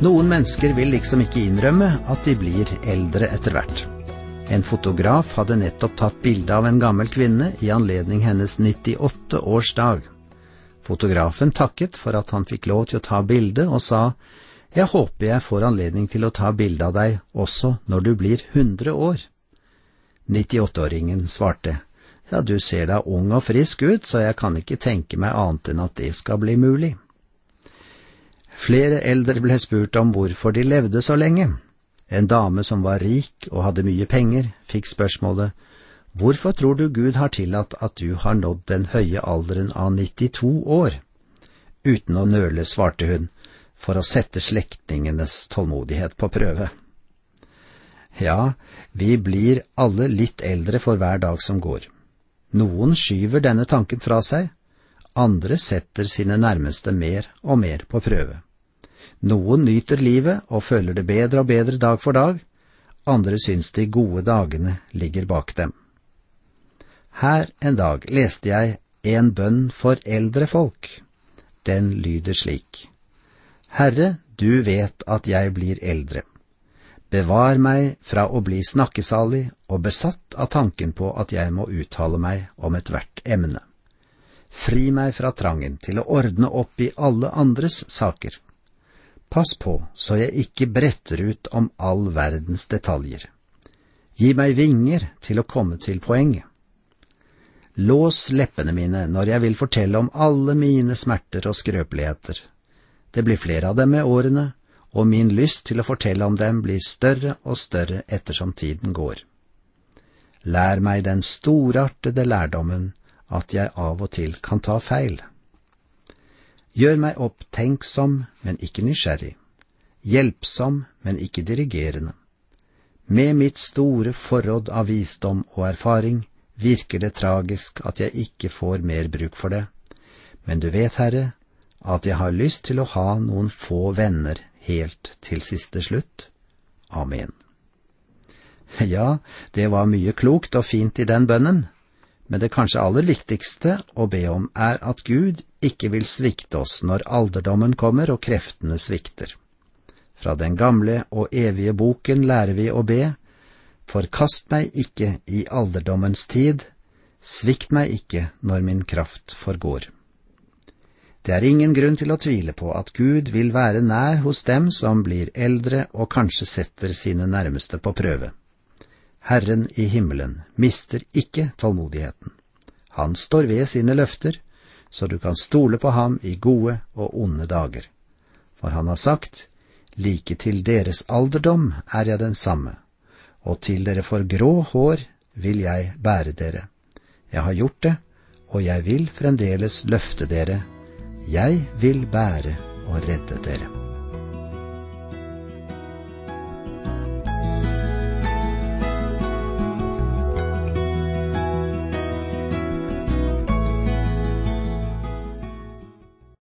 Noen mennesker vil liksom ikke innrømme at de blir eldre etter hvert. En fotograf hadde nettopp tatt bilde av en gammel kvinne i anledning hennes 98-årsdag. Fotografen takket for at han fikk lov til å ta bilde, og sa jeg håper jeg får anledning til å ta bilde av deg også når du blir 100 år. 98-åringen svarte ja, du ser da ung og frisk ut, så jeg kan ikke tenke meg annet enn at det skal bli mulig. Flere eldre ble spurt om hvorfor de levde så lenge. En dame som var rik og hadde mye penger, fikk spørsmålet Hvorfor tror du Gud har tillatt at du har nådd den høye alderen av 92 år? Uten å nøle svarte hun, for å sette slektningenes tålmodighet på prøve. Ja, vi blir alle litt eldre for hver dag som går. Noen skyver denne tanken fra seg, andre setter sine nærmeste mer og mer på prøve. Noen nyter livet og føler det bedre og bedre dag for dag, andre syns de gode dagene ligger bak dem. Her en dag leste jeg En bønn for eldre folk. Den lyder slik. Herre, du vet at jeg blir eldre. Bevar meg fra å bli snakkesalig og besatt av tanken på at jeg må uttale meg om ethvert emne. Fri meg fra trangen til å ordne opp i alle andres saker. Pass på så jeg ikke bretter ut om all verdens detaljer. Gi meg vinger til å komme til poenget. Lås leppene mine når jeg vil fortelle om alle mine smerter og skrøpeligheter. Det blir flere av dem med årene, og min lyst til å fortelle om dem blir større og større ettersom tiden går. Lær meg den storartede lærdommen at jeg av og til kan ta feil. Gjør meg opptenksom, men ikke nysgjerrig, hjelpsom, men ikke dirigerende. Med mitt store forråd av visdom og erfaring virker det tragisk at jeg ikke får mer bruk for det, men du vet, Herre, at jeg har lyst til å ha noen få venner helt til siste slutt. Amen. Ja, det var mye klokt og fint i den bønnen, men det kanskje aller viktigste å be om er at Gud ikke vil svikte oss når alderdommen kommer og kreftene svikter. Fra den gamle og evige boken lærer vi å be, Forkast meg ikke i alderdommens tid, svikt meg ikke når min kraft forgår. Det er ingen grunn til å tvile på at Gud vil være nær hos dem som blir eldre og kanskje setter sine nærmeste på prøve. Herren i himmelen mister ikke tålmodigheten. Han står ved sine løfter, så du kan stole på ham i gode og onde dager. For han har sagt, like til deres alderdom er jeg den samme, og til dere får grå hår vil jeg bære dere. Jeg har gjort det, og jeg vil fremdeles løfte dere. Jeg vil bære og redde dere.